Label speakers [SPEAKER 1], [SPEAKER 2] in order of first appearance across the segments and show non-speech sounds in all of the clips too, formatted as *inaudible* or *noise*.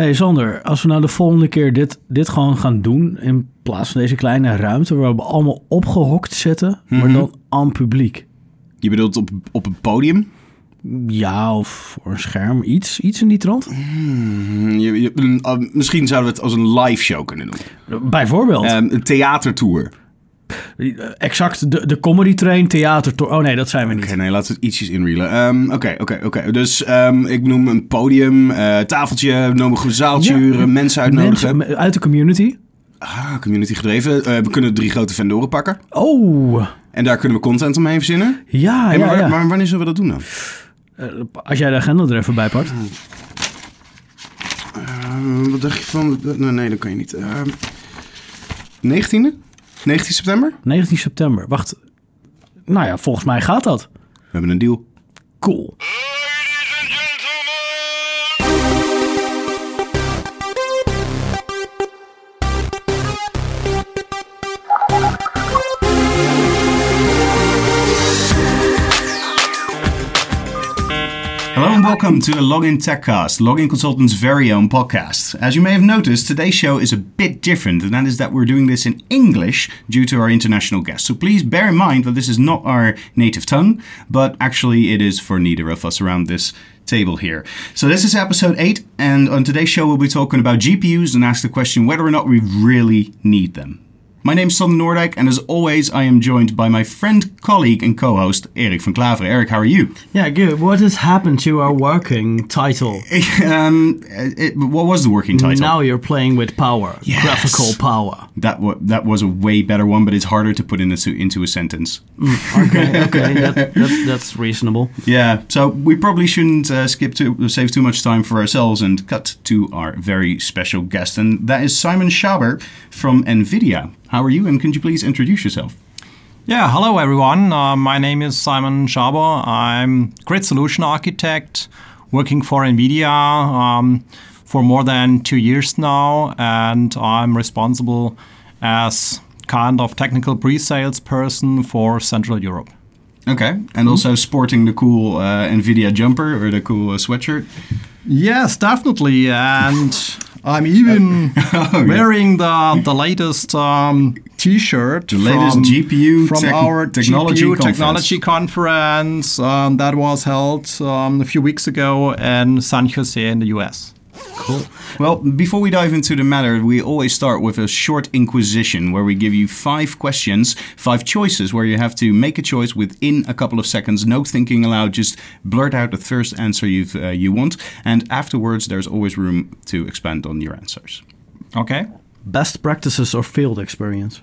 [SPEAKER 1] Hey Sander, als we nou de volgende keer dit, dit gewoon gaan doen... in plaats van deze kleine ruimte... waar we allemaal opgehokt zitten... maar
[SPEAKER 2] Mhm.
[SPEAKER 1] dan aan publiek.
[SPEAKER 2] Je bedoelt op, op een podium?
[SPEAKER 1] Ja, of voor een scherm. Iets, iets in die trant.
[SPEAKER 2] Hmm, Je, uh, misschien zouden we het als een live show kunnen doen.
[SPEAKER 1] Bijvoorbeeld.
[SPEAKER 2] Ehm, een theatertour.
[SPEAKER 1] Exact de, de comedy train theater... Oh nee, dat zijn we niet.
[SPEAKER 2] Oké, nee, laten we het ietsjes inreelen. Ehm, Oké, oké, oké. Dus ehm, ik noem een podium, eh, tafeltje, nodig een zaaltje
[SPEAKER 1] Ja.
[SPEAKER 2] huren, mensen uitnodigen.
[SPEAKER 1] Mensen uit de community.
[SPEAKER 2] Ah, community gedreven. Eh, we kunnen drie grote vendoren pakken.
[SPEAKER 1] Oh,
[SPEAKER 2] En daar kunnen we content omheen verzinnen.
[SPEAKER 1] ja,
[SPEAKER 2] Hey, maar,
[SPEAKER 1] ja,
[SPEAKER 2] maar wanneer zullen we dat doen dan?
[SPEAKER 1] Eh, als jij de agenda er even bij pakt.
[SPEAKER 2] Eh, wat dacht je van... Nee, nee, dat kan je niet. Ehm 19e? 19 september?
[SPEAKER 1] 19 september. Wacht. Nou ja, volgens mij gaat dat.
[SPEAKER 2] We hebben een deal.
[SPEAKER 1] Cool.
[SPEAKER 2] And welcome to the Login Techcast, Login Consultant's very own podcast. As you may have noticed, today's show is a bit different, and that is that we're doing this in English due to our international guests. So please bear in mind that this is not our native tongue, but actually it is for neither of us around this table here. So this is episode 8, and on today's show we'll be talking about GPUs and ask the question whether or not we really need them. My name is Sander Noordijk, and as always, I am joined by my friend, colleague, and co-host Erik van Klaveren. Erik, how are you?
[SPEAKER 1] Yeah, good. What has happened to our working title? *laughs*
[SPEAKER 2] um, it, what was the working title?
[SPEAKER 1] Now you're playing with power.
[SPEAKER 2] Yes.
[SPEAKER 1] Graphical power.
[SPEAKER 2] That wa- that was a way better one, but it's harder to put in a, into a sentence. *laughs*
[SPEAKER 1] Okay, okay. that, that's, that's reasonable.
[SPEAKER 2] Yeah, so we probably shouldn't uh, skip to save too much time for ourselves and cut to our very special guest, and that is Simon Schaber from Nvidia. How are you? And could you please introduce yourself?
[SPEAKER 3] Yeah, hello everyone. Uh, my name is Simon Schaber. I'm grid solution architect working for NVIDIA um, for more than two years now, and I'm responsible as kind of technical pre-sales person for Central Europe.
[SPEAKER 2] Okay, and also sporting the cool uh, Nvidia jumper or the cool uh, sweatshirt.
[SPEAKER 3] Yes, definitely, and I'm even *laughs*
[SPEAKER 2] Oh, *laughs*
[SPEAKER 3] wearing the the latest um, T-shirt,
[SPEAKER 2] The latest
[SPEAKER 3] from,
[SPEAKER 2] GPU
[SPEAKER 3] from
[SPEAKER 2] tech-
[SPEAKER 3] our
[SPEAKER 2] technology
[SPEAKER 3] GPU
[SPEAKER 2] conference.
[SPEAKER 3] technology conference um, that was held um, a few weeks ago in San Jose in the U.S.
[SPEAKER 2] Cool. Well, before we dive into the matter, we always start with a short inquisition where we give you five questions, five choices, where you have to make a choice within a couple of seconds. No thinking allowed. Just blurt out the first answer you uh, you want, and afterwards, there's always room to expand on your answers.
[SPEAKER 3] Okay,
[SPEAKER 1] Best practices or field experience?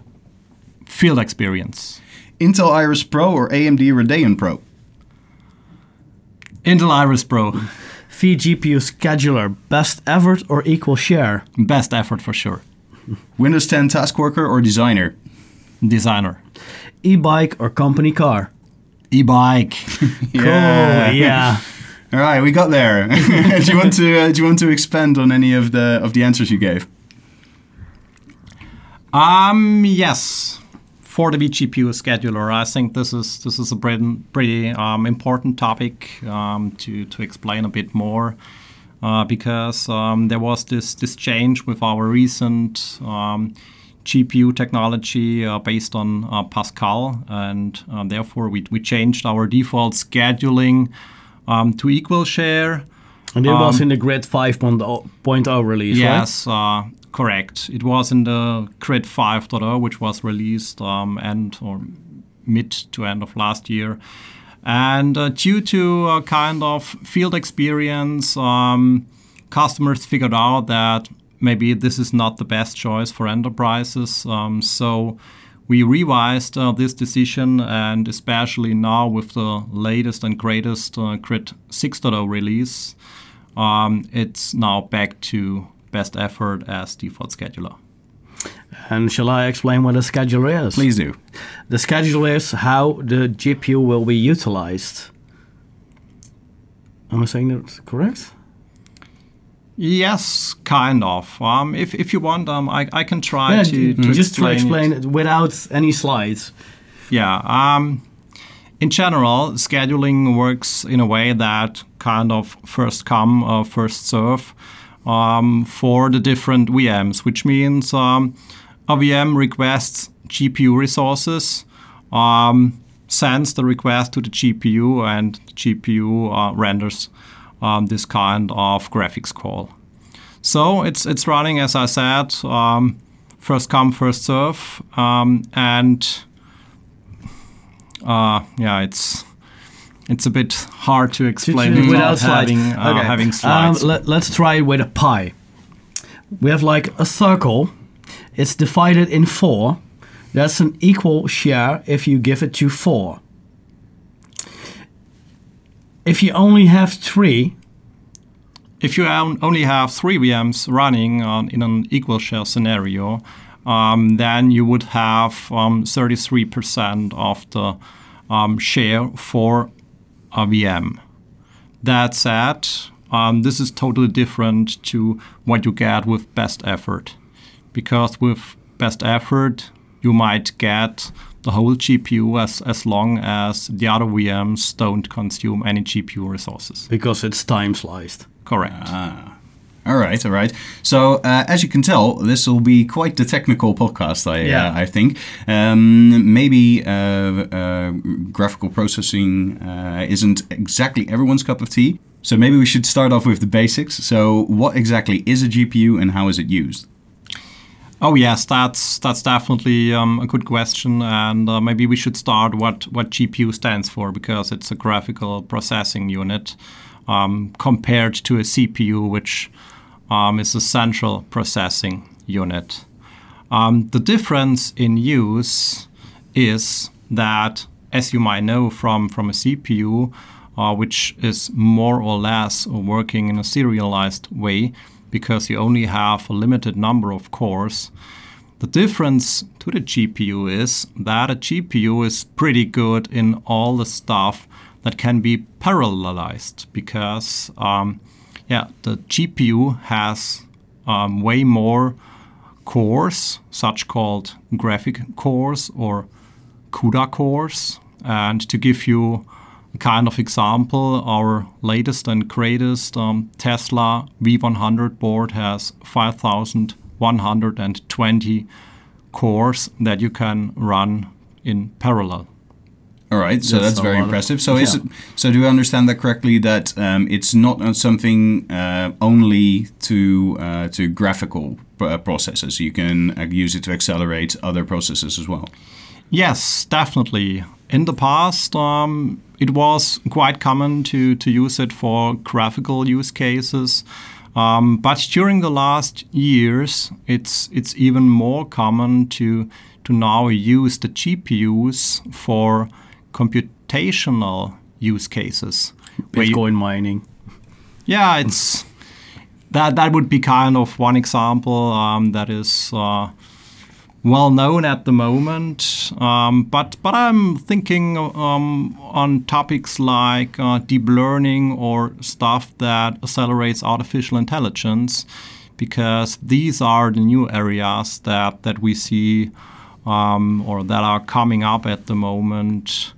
[SPEAKER 3] field experience.
[SPEAKER 2] Intel Iris Pro or AMD Radeon Pro?
[SPEAKER 3] Intel Iris Pro, *laughs*
[SPEAKER 1] vGPU scheduler. Best effort or equal share?
[SPEAKER 3] best effort for sure. *laughs*
[SPEAKER 2] Windows 10 Task Worker or Designer?
[SPEAKER 3] Designer.
[SPEAKER 1] E-bike or company car?
[SPEAKER 3] E-bike. *laughs*
[SPEAKER 1] Cool. Yeah. *laughs*
[SPEAKER 2] All right, we got there. do you want to uh, do you want to expand on any of the of the answers you gave?
[SPEAKER 3] Um, yes. For the vGPU scheduler, I think this is this is a pretty, pretty um, important topic um, to to explain a bit more, uh, because um, there was this this change with our recent um, GPU technology uh, based on uh, Pascal, and uh, therefore we we changed our default scheduling um, to equal share.
[SPEAKER 1] And it was
[SPEAKER 3] Um,
[SPEAKER 1] in the Grid 5.0 release, right?
[SPEAKER 3] Yes, uh, correct. It was in the Grid 5.0, which was released um, end or mid to end of last year. And uh, due to a kind of field experience, um, customers figured out that maybe this is not the best choice for enterprises. Um, so we revised uh, this decision, and especially now with the latest and greatest uh, Grid 6.0 release, um, it's now back to best effort as default scheduler.
[SPEAKER 1] And shall I explain what a scheduler is?
[SPEAKER 2] Please do.
[SPEAKER 1] The scheduler is how the GPU will be utilized. Am I saying that correct?
[SPEAKER 3] Yes, kind of. Um, if, if you want, um, I, I can try to, to
[SPEAKER 1] just to
[SPEAKER 3] explain
[SPEAKER 1] explain
[SPEAKER 3] it.
[SPEAKER 1] it without any slides.
[SPEAKER 3] Yeah. Um, in general, scheduling works in a way that kind of first come, uh, first serve. Um, for the different VMs, which means um, a VM requests GPU resources, um, sends the request to the GPU, and the GPU uh, renders um, this kind of graphics call. So it's it's running as I said, um, first come first serve, um, and uh, yeah, it's it's a bit hard to explain
[SPEAKER 1] To- to-
[SPEAKER 3] without
[SPEAKER 1] slides.
[SPEAKER 3] having uh,
[SPEAKER 1] Okay.
[SPEAKER 3] having
[SPEAKER 1] Um,
[SPEAKER 3] slides.
[SPEAKER 1] let, let's try it with a pie. We have like a circle. It's divided in four. That's an equal share if you give it to four. If you only have three,
[SPEAKER 3] if you only have three VMs running on, in an equal share scenario, um, then you would have um, 33% of the um, share for a VM. That said, um, this is totally different to what you get with best effort. Because with best effort, you might get the whole GPU as, as long as the other VMs don't consume any GPU resources.
[SPEAKER 1] because it's time sliced.
[SPEAKER 3] Correct.
[SPEAKER 2] All right, all right. So uh, as you can tell, this will be quite the technical podcast. I
[SPEAKER 1] Yeah.
[SPEAKER 2] uh, I think um, maybe uh, uh, graphical processing uh, isn't exactly everyone's cup of tea. So maybe we should start off with the basics. So what exactly is a GPU and how is it used?
[SPEAKER 3] Oh yes, that's that's definitely um, a good question, and uh, maybe we should start what what GPU stands for because it's a graphical processing unit um, compared to a CPU, which um, is a central processing unit. Um, the difference in use is that, as you might know from from a CPU, uh, which is more or less working in a serialized way because you only have a limited number of cores. The difference to the GPU is that a GPU is pretty good in all the stuff that can be parallelized because, um, yeah, the GPU has um, way more cores, such called graphic cores or CUDA cores. And to give you a kind of example, our latest and greatest um, Tesla V100 board has 5,120 cores that you can run in parallel.
[SPEAKER 2] All right, so
[SPEAKER 1] That's
[SPEAKER 2] that's, very
[SPEAKER 1] of-
[SPEAKER 2] impressive. So is
[SPEAKER 1] yeah.
[SPEAKER 2] it, so do I understand that correctly? That um, it's not something uh, only to uh, to graphical uh, processes. You can uh, use it to accelerate other processes as well.
[SPEAKER 3] Yes, definitely. In the past, um, it was quite common to, to use it for graphical use cases. Um, but during the last years, it's it's even more common to to now use the GPUs for computational use cases. where you-
[SPEAKER 1] Bitcoin mining.
[SPEAKER 3] yeah, it's that that would be kind of one example um, that is uh, well known at the moment. Um, but but I'm thinking um, on topics like uh, deep learning or stuff that accelerates artificial intelligence, because these are the new areas that that we see um, or that are coming up at the moment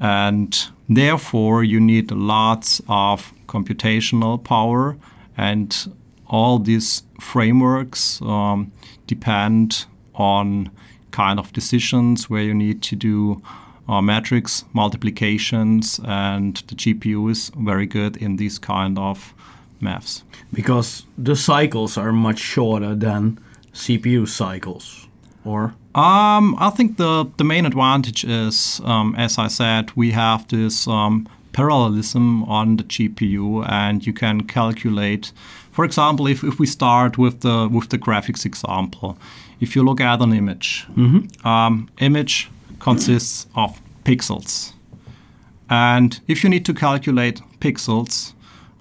[SPEAKER 3] and therefore you need lots of computational power and all these frameworks um, depend on kind of decisions where you need to do uh, matrix multiplications and the gpu is very good in these kind of maths
[SPEAKER 1] Because the cycles are much shorter than CPU cycles. Or
[SPEAKER 3] Um, I think the, the main advantage is, um, as I said, we have this um, parallelism on the GPU, and you can calculate. For example, if, if we start with the with the graphics example, if you look at an image, um, image consists of pixels, and if you need to calculate pixels,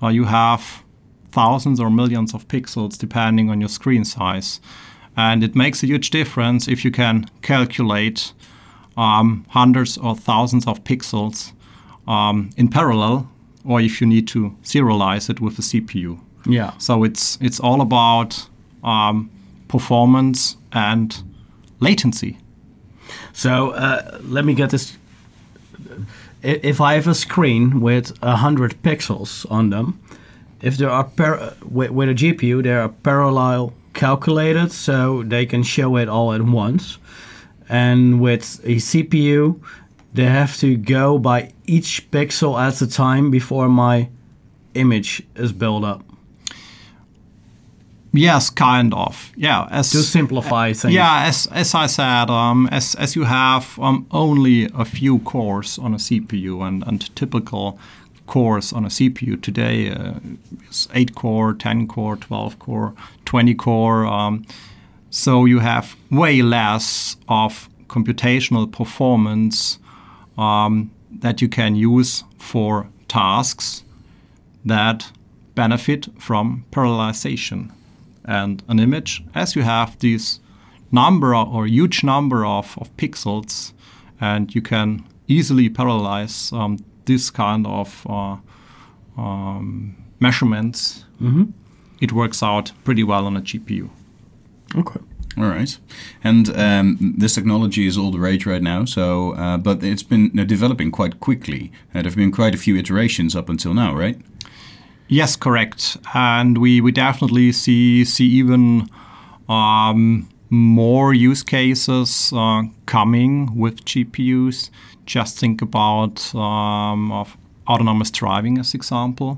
[SPEAKER 3] uh, you have thousands or millions of pixels depending on your screen size. And it makes a huge difference if you can calculate um, hundreds or thousands of pixels um, in parallel, or if you need to serialize it with a CPU.
[SPEAKER 1] yeah.
[SPEAKER 3] So it's it's all about um, performance and latency.
[SPEAKER 1] So uh, let me get this. If I have a screen with a hundred pixels on them, if there are par- with, with a GPU, there are parallel calculated, so they can show it all at once. And with a CPU, they have to go by each pixel at a time before my image is built up.
[SPEAKER 3] Yes, kind of. Yeah, as
[SPEAKER 1] To simplify things.
[SPEAKER 3] Yeah, as as I said, um, as as you have um, only a few cores on a CPU, and and typical cores on a CPU today uh, is eight core, ten core, twelve core, twenty core. Um, so you have way less of computational performance um, that you can use for tasks that benefit from parallelization and an image as you have this number or huge number of, of pixels and you can easily parallelize um, this kind of uh, um, measurements it works out pretty well on a gpu
[SPEAKER 1] Okay.
[SPEAKER 2] All right, and um, this technology is all the rage right now. So, uh, but it's been uh, developing quite quickly. Uh, there have been quite a few iterations up until now, right?
[SPEAKER 3] Yes, correct. And we, we definitely see see even um, more use cases uh, coming with GPUs. Just think about um, of autonomous driving as example,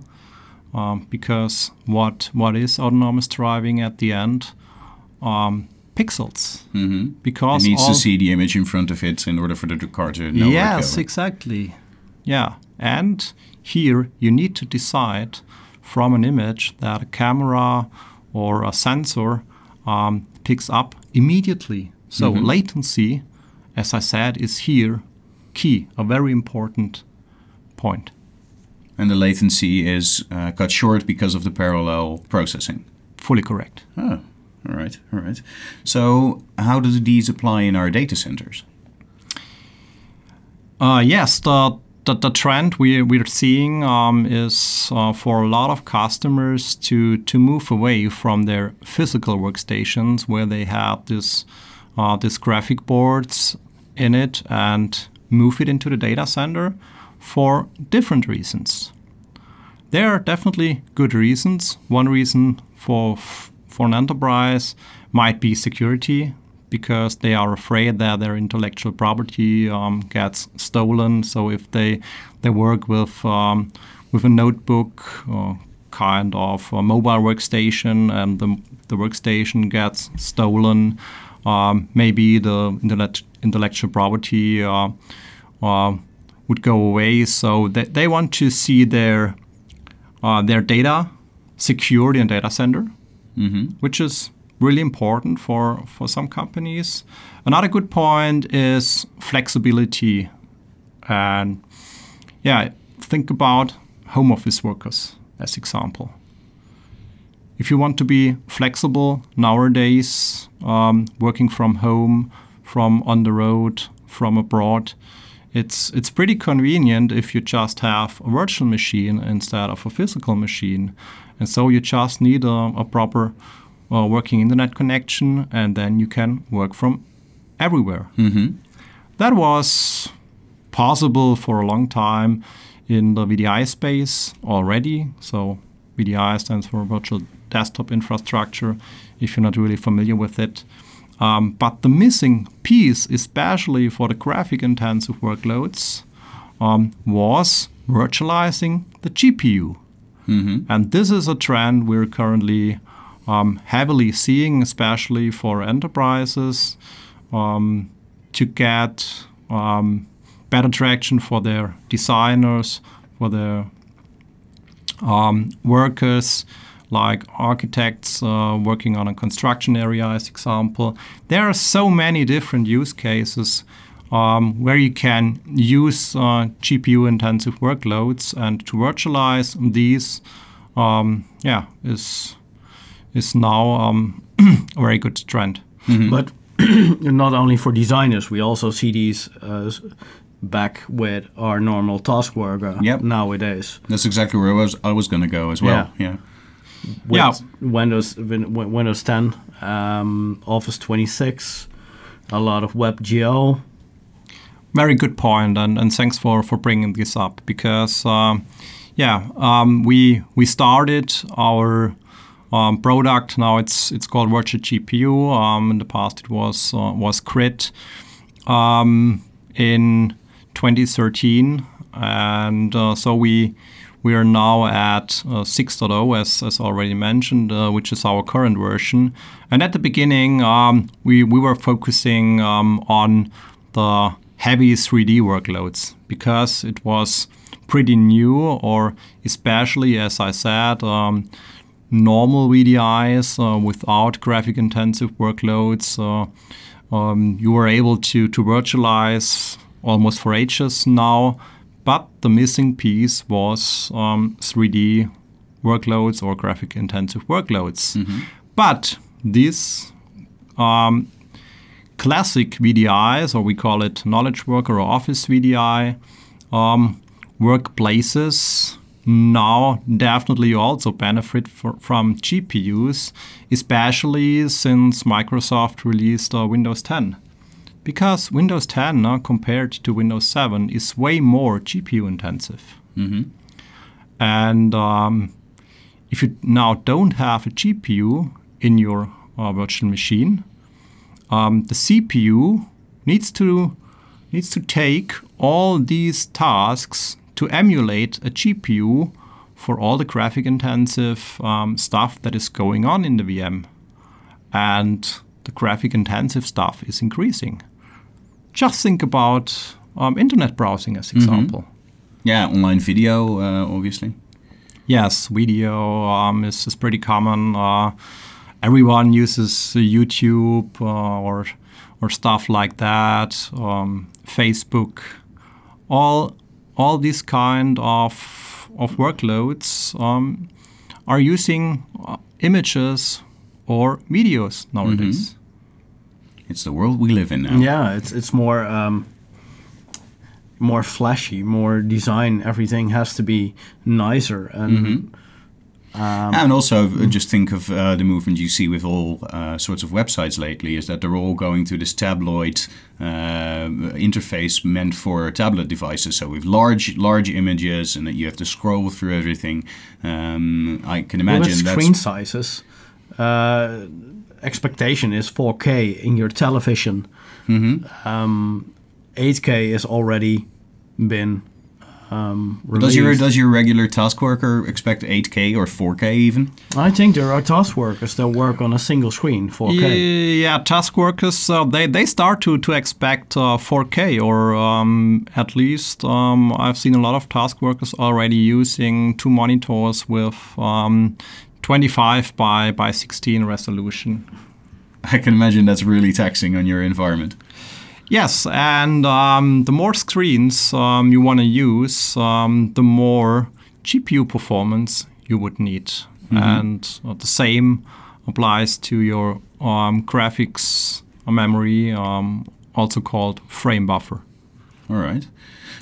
[SPEAKER 3] um, because what what is autonomous driving at the end? Um, pixels.
[SPEAKER 2] Mm-hmm.
[SPEAKER 3] Because
[SPEAKER 2] It needs to see the image in front of it in order for the car to know
[SPEAKER 3] yes, exactly. Yeah. And here you need to decide from an image that a camera or a sensor um, picks up immediately. So latency, as I said, is here key, a very important point.
[SPEAKER 2] And the latency is uh, cut short because of the parallel processing.
[SPEAKER 3] Fully correct.
[SPEAKER 2] Oh, all right, all right. So, how do these apply in our data centers?
[SPEAKER 3] Uh, yes, the, the, the trend we, we're seeing um, is uh, for a lot of customers to, to move away from their physical workstations where they have this, uh, this graphic boards in it and move it into the data center for different reasons. There are definitely good reasons. One reason for for an enterprise might be security, because they are afraid that their intellectual property um, gets stolen. So if they they work with um, with a notebook or kind of a mobile workstation and the, the workstation gets stolen, um, maybe the intellect, intellectual property uh, uh, would go away. So they, they want to see their uh, their data secured in a data center, which is really important for, for some companies. Another good point is flexibility. And yeah, think about home office workers as example. If you want to be flexible nowadays, um, working from home, from on the road, from abroad, it's it's pretty convenient if you just have a virtual machine instead of a physical machine, and so you just need a, a proper uh, working internet connection, and then you can work from everywhere. That was possible for a long time in the VDI space already. So VDI stands for Virtual Desktop Infrastructure. If you're not really familiar with it. Um, but the missing piece, especially for the graphic intensive workloads, um, was virtualizing the GPU. And this is a trend we're currently um, heavily seeing, especially for enterprises, um, to get um, better traction for their designers, for their um, workers, like architects uh, working on a construction area, as example. There are so many different use cases um, where you can use uh, GPU-intensive workloads, and to virtualize these, um, yeah, is is now um, *clears throat* a very good trend.
[SPEAKER 1] But *clears throat* not only for designers, we also see these uh, back with our normal task worker
[SPEAKER 2] Yep.
[SPEAKER 1] nowadays.
[SPEAKER 2] That's exactly where I was. I was going to go as well. Yeah.
[SPEAKER 1] With
[SPEAKER 3] Yeah.
[SPEAKER 1] Windows Win- Win- Windows 10, um, Office 26, a lot of WebGL.
[SPEAKER 3] Very good point, and, and thanks for, for bringing this up because um, Yeah, um, we we started our um, product. Now it's it's called Virtual GPU. Um, in the past, it was uh, was Grid. Um, in 2013, and uh, so we we are now at uh, 6.0, as, as already mentioned, uh, which is our current version. And at the beginning, um, we, we were focusing um, on the heavy 3D workloads because it was pretty new, or especially, as I said, um, normal VDIs uh, without graphic intensive workloads. Uh, um, you were able to, to virtualize almost for ages now but the missing piece was um, 3D workloads or graphic intensive workloads. Mm-hmm. But these um, classic VDIs, or we call it knowledge worker or office VDI, um, workplaces now definitely you also benefit for, from GPUs, especially since Microsoft released uh, Windows 10 because Windows 10 uh, compared to Windows 7 is way more GPU intensive. Mm-hmm. And um, if you now don't have a GPU in your uh, virtual machine, um, the CPU needs to needs to take all these tasks to emulate a GPU for all the graphic intensive um, stuff that is going on in the VM. And the graphic intensive stuff is increasing just think about um, internet browsing as mm-hmm. example. Mm-hmm.
[SPEAKER 2] Yeah, online video, uh, obviously.
[SPEAKER 3] Yes, video um, is, is pretty common. Uh, everyone uses YouTube uh, or or stuff like that. Um, Facebook, all all these kind of of workloads um, are using uh, images or videos nowadays. Mm-hmm.
[SPEAKER 2] It's the world we live in now.
[SPEAKER 1] Yeah, it's it's more um, more flashy, more design. Everything has to be nicer and. Mm-hmm.
[SPEAKER 2] Um, and also, just think of uh, the movement you see with all uh, sorts of websites lately is that they're all going to this tabloid uh, interface meant for tablet devices. So with large, large images, and that you have to scroll through everything. Um, I can imagine
[SPEAKER 1] well, screen sizes. Uh, expectation is 4K in your television. Mm-hmm. Um, 8K is already been um,
[SPEAKER 2] does your does your regular task worker expect 8K or 4K even?
[SPEAKER 1] I think there are task workers that work on a single screen 4K.
[SPEAKER 3] Yeah, task workers uh, they they start to to expect uh, 4K or um, at least um, I've seen a lot of task workers already using two monitors with um, 25 by, by 16 resolution.
[SPEAKER 2] I can imagine that's really taxing on your environment.
[SPEAKER 3] Yes, and um, the more screens um, you want to use, um, the more GPU performance you would need. Mm-hmm. And uh, the same applies to your um, graphics memory, um, also called frame buffer.
[SPEAKER 2] All right.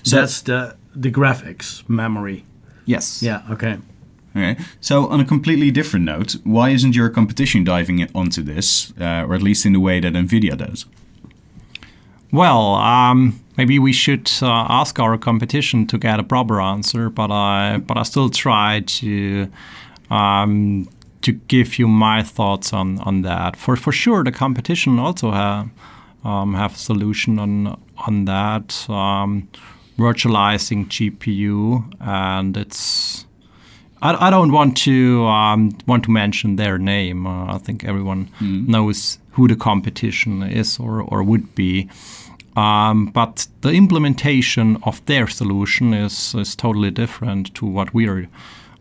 [SPEAKER 1] So that's the the graphics memory.
[SPEAKER 3] Yes.
[SPEAKER 1] Yeah. Okay.
[SPEAKER 2] Okay. So, on a completely different note, why isn't your competition diving onto this, uh, or at least in the way that NVIDIA does?
[SPEAKER 3] Well, um, maybe we should uh, ask our competition to get a proper answer, but I but I still try to um, to give you my thoughts on, on that. For for sure, the competition also have um, have a solution on on that um, virtualizing GPU, and it's I, I don't want to um, want to mention their name. Uh, I think everyone mm. knows who the competition is or, or would be. Um, but the implementation of their solution is, is totally different to what we are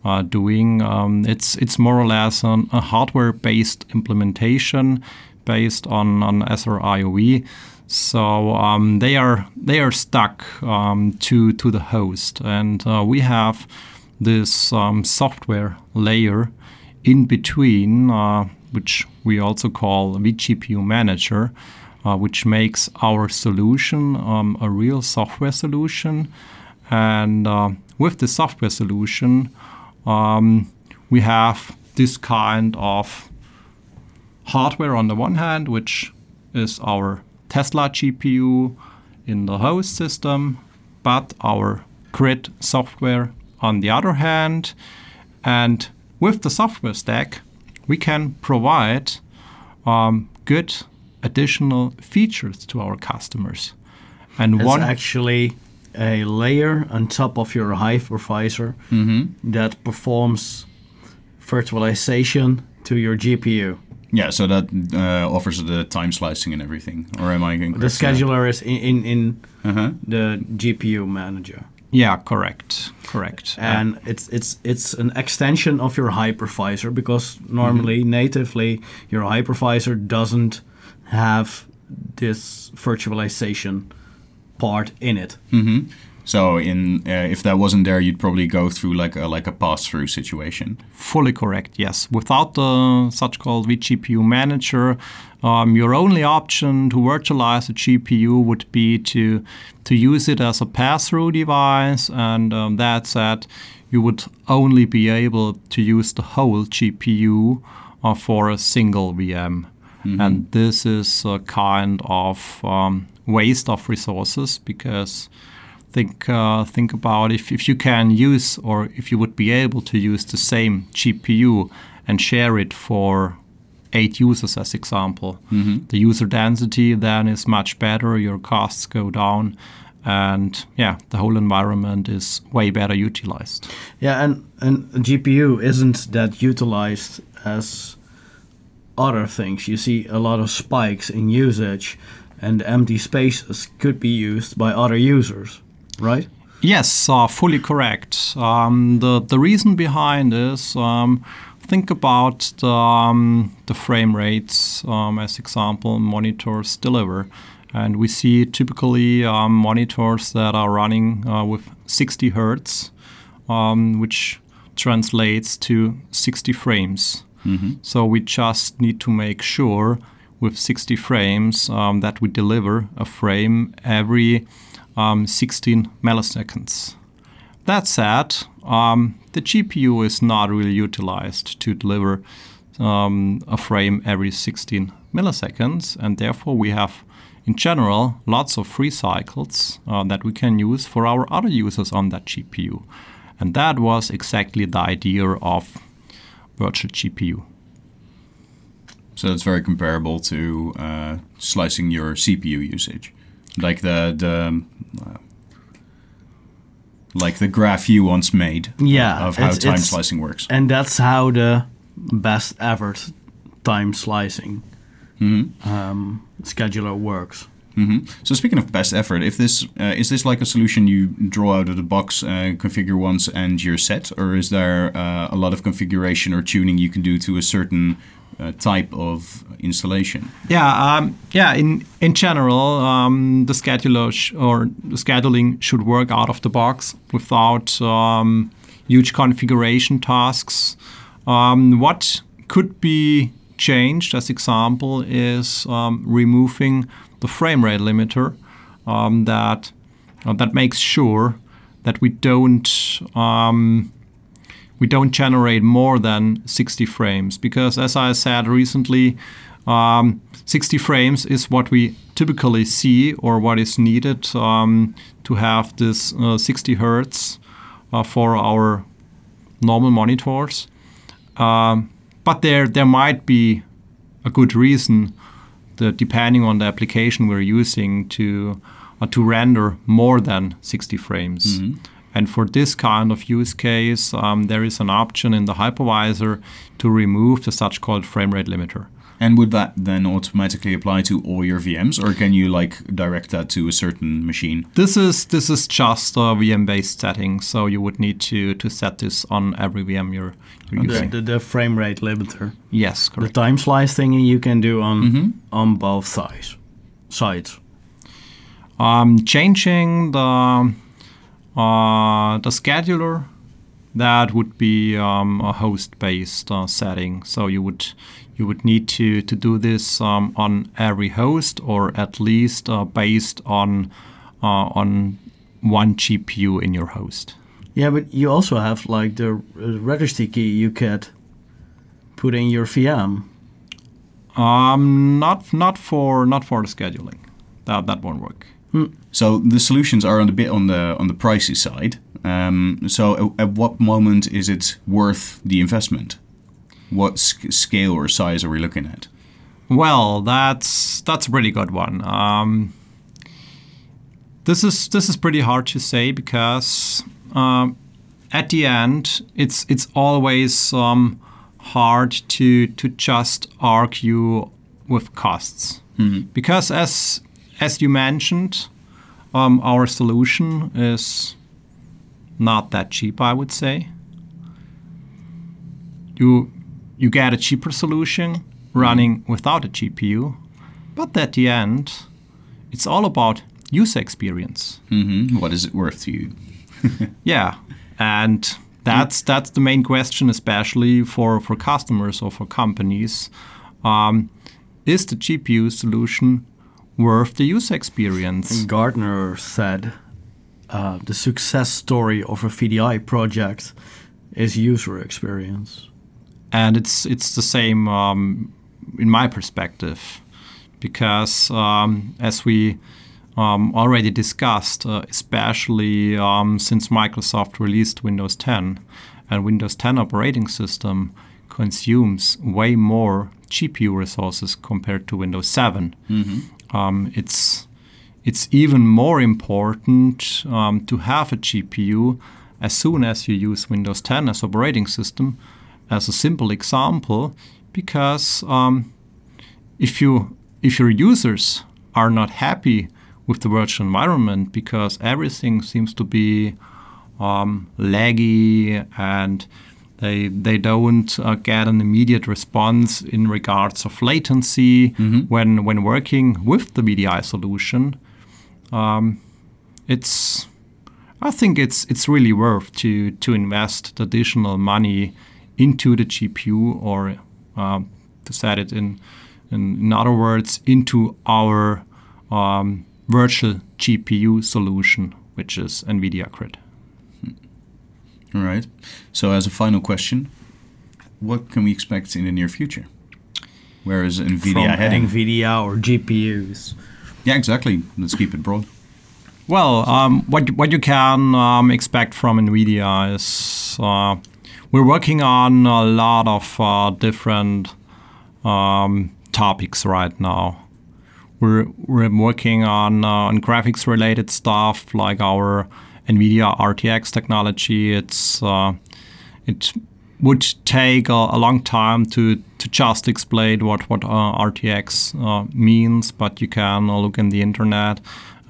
[SPEAKER 3] uh, doing. Um, it's it's more or less an, a hardware-based implementation based on on SR-IOV. So um, they are they are stuck um, to to the host, and uh, we have this um, software layer in between, uh, which we also call vGPU Manager, uh, which makes our solution um, a real software solution. And uh, with the software solution, um, we have this kind of hardware on the one hand, which is our Tesla GPU in the host system, but our grid software on the other hand. And with the software stack, we can provide um, good additional features to our customers. And
[SPEAKER 1] It's
[SPEAKER 3] one
[SPEAKER 1] actually a layer on top of your hypervisor that performs virtualization to your GPU.
[SPEAKER 2] Yeah, so that uh, offers the time slicing and everything. Or am I incorrect?
[SPEAKER 1] The scheduler is in, in, in
[SPEAKER 2] Uh-huh.
[SPEAKER 1] the GPU manager.
[SPEAKER 3] yeah, correct, correct.
[SPEAKER 1] and it's it's it's an extension of your hypervisor because normally natively your hypervisor doesn't have this virtualization part in it.
[SPEAKER 2] So in uh, if that wasn't there, you'd probably go through like a like a pass-through situation.
[SPEAKER 3] Fully correct, yes. Without the such called vGPU manager, um, your only option to virtualize a GPU would be to to use it as a pass-through device, and um, that said, you would only be able to use the whole GPU uh, for a single VM, and this is a kind of um, waste of resources because think uh, think about if, if you can use or if you would be able to use the same GPU and share it for eight users as example. The user density then is much better your costs go down and yeah the whole environment is way better utilized.
[SPEAKER 1] Yeah, and and GPU isn't that utilized as other things. You see a lot of spikes in usage, and empty spaces could be used by other users, right?
[SPEAKER 3] Yes, uh, fully correct. Um, the the reason behind is um, think about the, um, the frame rates um, as example monitors deliver, and we see typically um, monitors that are running uh, with 60 hertz, um, which translates to 60 frames. So we just need to make sure with 60 frames um, that we deliver a frame every um, 16 milliseconds. That said, um, the GPU is not really utilized to deliver um, a frame every 16 milliseconds, and therefore we have, in general, lots of free cycles uh, that we can use for our other users on that GPU. And that was exactly the idea of virtual GPU.
[SPEAKER 2] So it's very comparable to uh, slicing your CPU usage, like the the uh, like the graph you once made.
[SPEAKER 1] Yeah,
[SPEAKER 2] of how
[SPEAKER 1] it's-
[SPEAKER 2] time
[SPEAKER 1] it's-
[SPEAKER 2] slicing works.
[SPEAKER 1] And that's how the best effort time slicing um, scheduler works.
[SPEAKER 2] Hmm So speaking of best effort, if this uh, is this like a solution you draw out of the box, uh, configure once, and you're set, or is there uh, a lot of configuration or tuning you can do to a certain uh, type of installation?
[SPEAKER 3] Yeah, um, yeah. In in general, um, the scheduler sh- or the scheduling should work out of the box without um, huge configuration tasks. Um, what could be changed, as example, is um, removing the frame rate limiter um, that uh, that makes sure that we don't um, we don't generate more than 60 frames. Because as i said recently um, 60 frames is what we typically see or what is needed um, to have this uh, 60 hertz uh, for our normal monitors. Um, but there there might be a good reason that depending on the application we're using to uh, to render more than 60 frames and for this kind of use case, um, there is an option in the hypervisor to remove the such called frame rate limiter.
[SPEAKER 2] And would that then automatically apply to all your VMs, or can you like direct that to a certain machine?
[SPEAKER 3] This is this is just a VM-based setting, so you would need to to set this on every VM you're, you're
[SPEAKER 1] The,
[SPEAKER 3] using.
[SPEAKER 1] the, the frame rate limiter.
[SPEAKER 3] Yes, correct.
[SPEAKER 1] The time slice thingy you can do on on both sides. Sides.
[SPEAKER 3] Um, changing the uh, the scheduler, that would be um, a host-based uh, setting. So you would you would need to to do this um, on every host, or at least uh, based on uh, on one GPU in your host.
[SPEAKER 1] Yeah, but you also have like the uh, registry key you could put in your VM.
[SPEAKER 3] Um, not not for not for the scheduling. That that won't work.
[SPEAKER 2] So the solutions are on the bit on the on the pricey side. Um, so, at, at what moment is it worth the investment? What sc- scale or size are we looking at?
[SPEAKER 3] Well, that's that's a pretty good one. Um, this is this is pretty hard to say because um, at the end, it's it's always um, hard to to just argue with costs because as as you mentioned, um, our solution is not that cheap. I would say you you get a cheaper solution running without a GPU, but at the end, it's all about user experience.
[SPEAKER 2] hmm What is it worth to you? *laughs*
[SPEAKER 3] Yeah, and that's that's the main question, especially for for customers or for companies. Um, is the GPU solution worth the user experience?
[SPEAKER 1] Gartner said uh, the success story of a VDI project is user experience.
[SPEAKER 3] And it's it's the same um, in my perspective because um, as we um, already discussed, uh, especially um, since Microsoft released Windows 10, and Windows 10 operating system consumes way more GPU resources compared to Windows 7. Um, it's it's even more important um, to have a GPU as soon as you use Windows 10 as operating system, as a simple example, because um, if you if your users are not happy with the virtual environment because everything seems to be um, laggy and they they don't uh, get an immediate response in regards of latency when when working with the VDI solution. Um, it's I think it's it's really worth to to invest the additional money into the GPU or um, to set it in, in in other words into our um, virtual GPU solution, which is NVIDIA Grid.
[SPEAKER 2] All right. So, as a final question, what can we expect in the near future? Where is Nvidia
[SPEAKER 1] From
[SPEAKER 2] heading?
[SPEAKER 1] NVIDIA or GPUs.
[SPEAKER 2] yeah, exactly. Let's keep it broad.
[SPEAKER 3] Well, um, what what you can um, expect from NVIDIA is uh, we're working on a lot of uh, different um, topics right now. We're we're working on uh, on graphics related stuff like our NVIDIA RTX technology. It's uh, it would take a, a long time to, to just explain what what uh, RTX uh, means, but you can look in the internet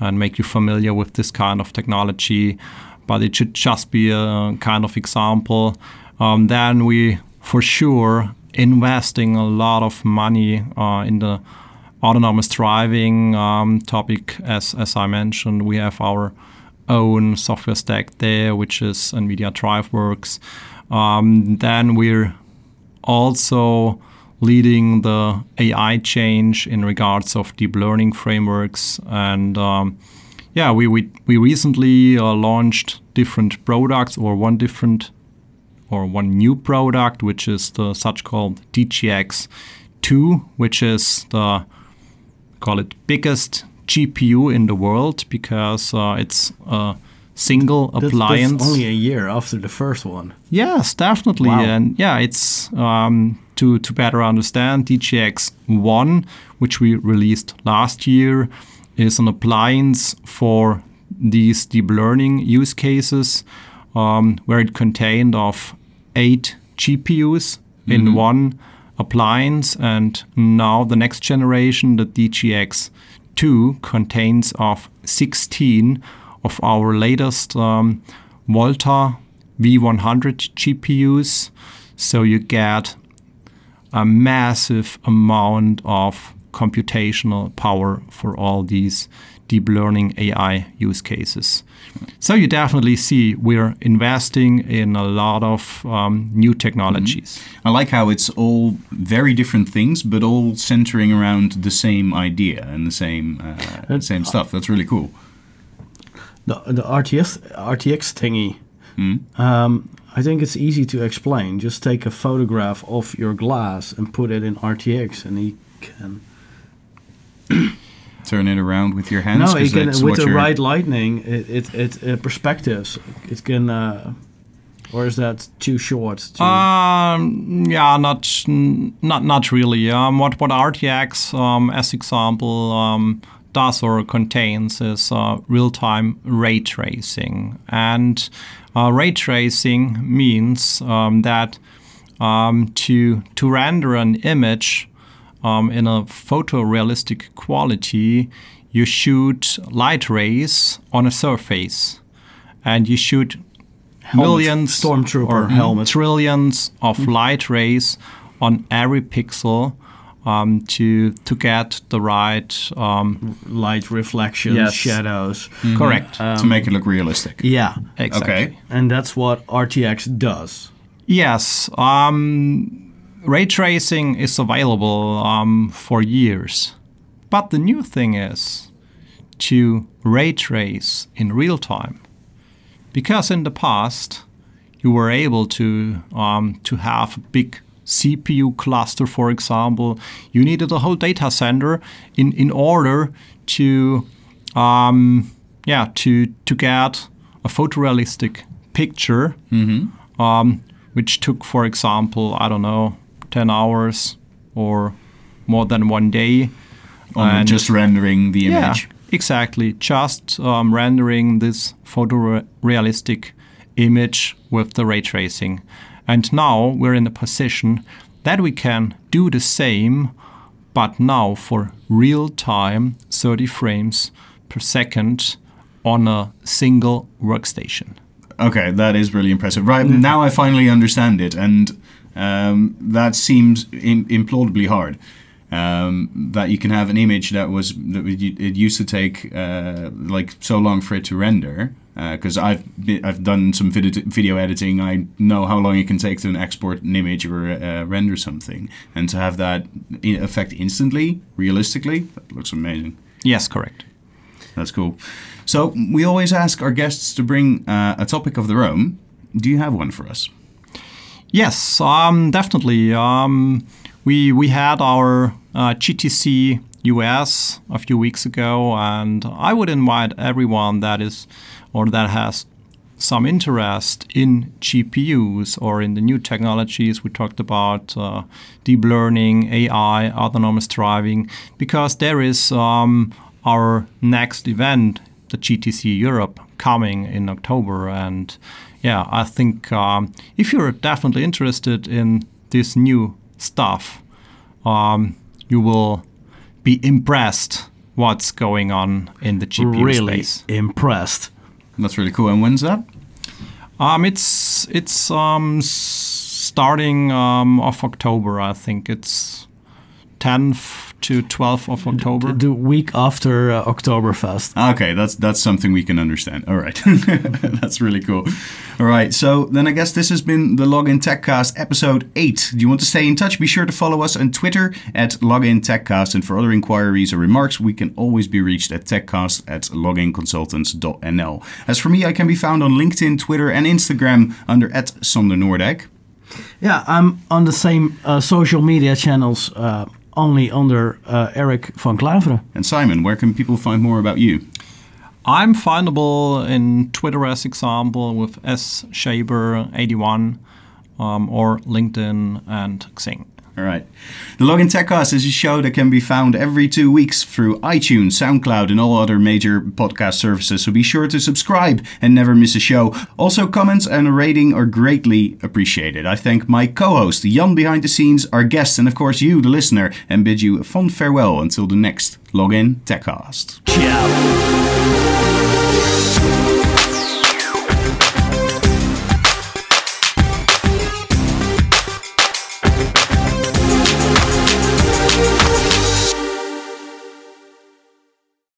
[SPEAKER 3] and make you familiar with this kind of technology. But it should just be a kind of example. Um, then we for sure investing a lot of money uh, in the autonomous driving um, topic. As as I mentioned, we have our own software stack there, which is NVIDIA DriveWorks. Um, then we're also leading the AI change in regards of deep learning frameworks. And um, yeah, we, we, we recently uh, launched different products or one different or one new product, which is the such called DGX2, which is the call it biggest GPU in the world because uh, it's a single
[SPEAKER 1] That's-
[SPEAKER 3] appliance.
[SPEAKER 1] That's only a year after the first one.
[SPEAKER 3] Yes, definitely,
[SPEAKER 1] Wow.
[SPEAKER 3] and yeah, it's um, to to better understand DGX One, which we released last year, is an appliance for these deep learning use cases, um, where it contained of eight GPUs in one appliance, and now the next generation, the DGX Two, contains of 16 of our latest um, Volta V100 GPUs. So you get a massive amount of computational power for all these deep learning AI use cases. So you definitely see we're investing in a lot of um, new technologies.
[SPEAKER 2] I like how it's all very different things, but all centering around the same idea and the same uh, same stuff. That's really cool.
[SPEAKER 1] The the RTS RTX thingy. Um, I think it's easy to explain. Just take a photograph of your glass and put it in RTX, and you can.
[SPEAKER 2] Turn it around with your hands?
[SPEAKER 1] No, can with the right lighting. It it, it perspectives. It can. Uh, or is that too short? To,
[SPEAKER 3] Um, yeah, not not not really. Um, what what RTX, um, as example, um, does or contains is uh, real-time ray tracing, and uh, ray tracing means um, that um, to to render an image um, in a photorealistic quality, you shoot light rays on a surface, and you shoot millions
[SPEAKER 1] stormtrooper
[SPEAKER 3] or
[SPEAKER 1] helmet.
[SPEAKER 3] trillions of light rays on every pixel um, to to get the right um,
[SPEAKER 1] light reflections,
[SPEAKER 3] Yes.
[SPEAKER 1] shadows.
[SPEAKER 3] correct
[SPEAKER 2] to make it look realistic.
[SPEAKER 1] Yeah,
[SPEAKER 3] exactly.
[SPEAKER 2] Okay.
[SPEAKER 1] and that's what RTX does.
[SPEAKER 3] Yes, um, ray tracing is available um, for years, but the new thing is to ray trace in real time, because in the past you were able to um, to have a big CPU cluster, for example. You needed a whole data center in in order to um, yeah to to get a photorealistic picture um, which took, for example, I don't know, 10 hours or more than one day.
[SPEAKER 2] On
[SPEAKER 3] And-
[SPEAKER 2] just rendering the
[SPEAKER 3] Yeah,
[SPEAKER 2] image.
[SPEAKER 3] exactly. Just um, rendering this photorealistic image with the ray tracing. And now we're in a position that we can do the same, but now for real time, 30 frames per second on a single workstation.
[SPEAKER 2] Okay, that is really impressive. Right now, I finally understand it, and um, that seems Im- implausibly hard. Um, that you can have an image that was that it used to take uh, like so long for it to render. Because I've been, I've done some video, video editing, I know how long it can take to export an image or uh, render something, and to have that in effect instantly, realistically, that looks amazing.
[SPEAKER 3] Yes, correct.
[SPEAKER 2] That's cool. So we always ask our guests to bring uh, a topic of their own. Do you have one for us?
[SPEAKER 3] Yes, um, definitely. Um, we we had our uh, GTC US a few weeks ago, and I would invite everyone that is or that has some interest in GPUs or in the new technologies we talked about, uh, deep learning, AI, autonomous driving, because there is um, our next event, the GTC Europe, coming in October, and yeah, I think um, if you're definitely interested in this new stuff, um, you will be impressed what's going on in the GPU
[SPEAKER 1] really
[SPEAKER 3] space.
[SPEAKER 1] impressed.
[SPEAKER 2] That's really cool. And when's that?
[SPEAKER 3] Um, it's it's um, starting um, of October. I think it's 10th to 12th of October.
[SPEAKER 1] The week after uh, Oktoberfest.
[SPEAKER 2] Okay, that's that's something we can understand. All right, *laughs* that's really cool. All right, so then I guess this has been the Login Techcast episode eight. Do you want to stay in touch? Be sure to follow us on Twitter at Login Techcast, and for other inquiries or remarks, we can always be reached at techcast at loginconsultants.nl. As for me, I can be found on LinkedIn, Twitter, and Instagram under at Sander Noordijk.
[SPEAKER 1] Yeah, I'm on the same uh, social media channels, uh, only under uh, Eric van Klaveren.
[SPEAKER 2] And Simon, where can people find more about you?
[SPEAKER 3] I'm findable in Twitter as example with S Shaber81 um, or LinkedIn and Xing.
[SPEAKER 2] All right. The Login Techcast is a show that can be found every two weeks through iTunes, SoundCloud, and all other major podcast services. So be sure to subscribe and never miss a show. Also, comments and a rating are greatly appreciated. I thank my co host, Jan behind the scenes, our guests, and of course you, the listener, and bid you a fond farewell until the next Login Techcast.
[SPEAKER 1] Ciao.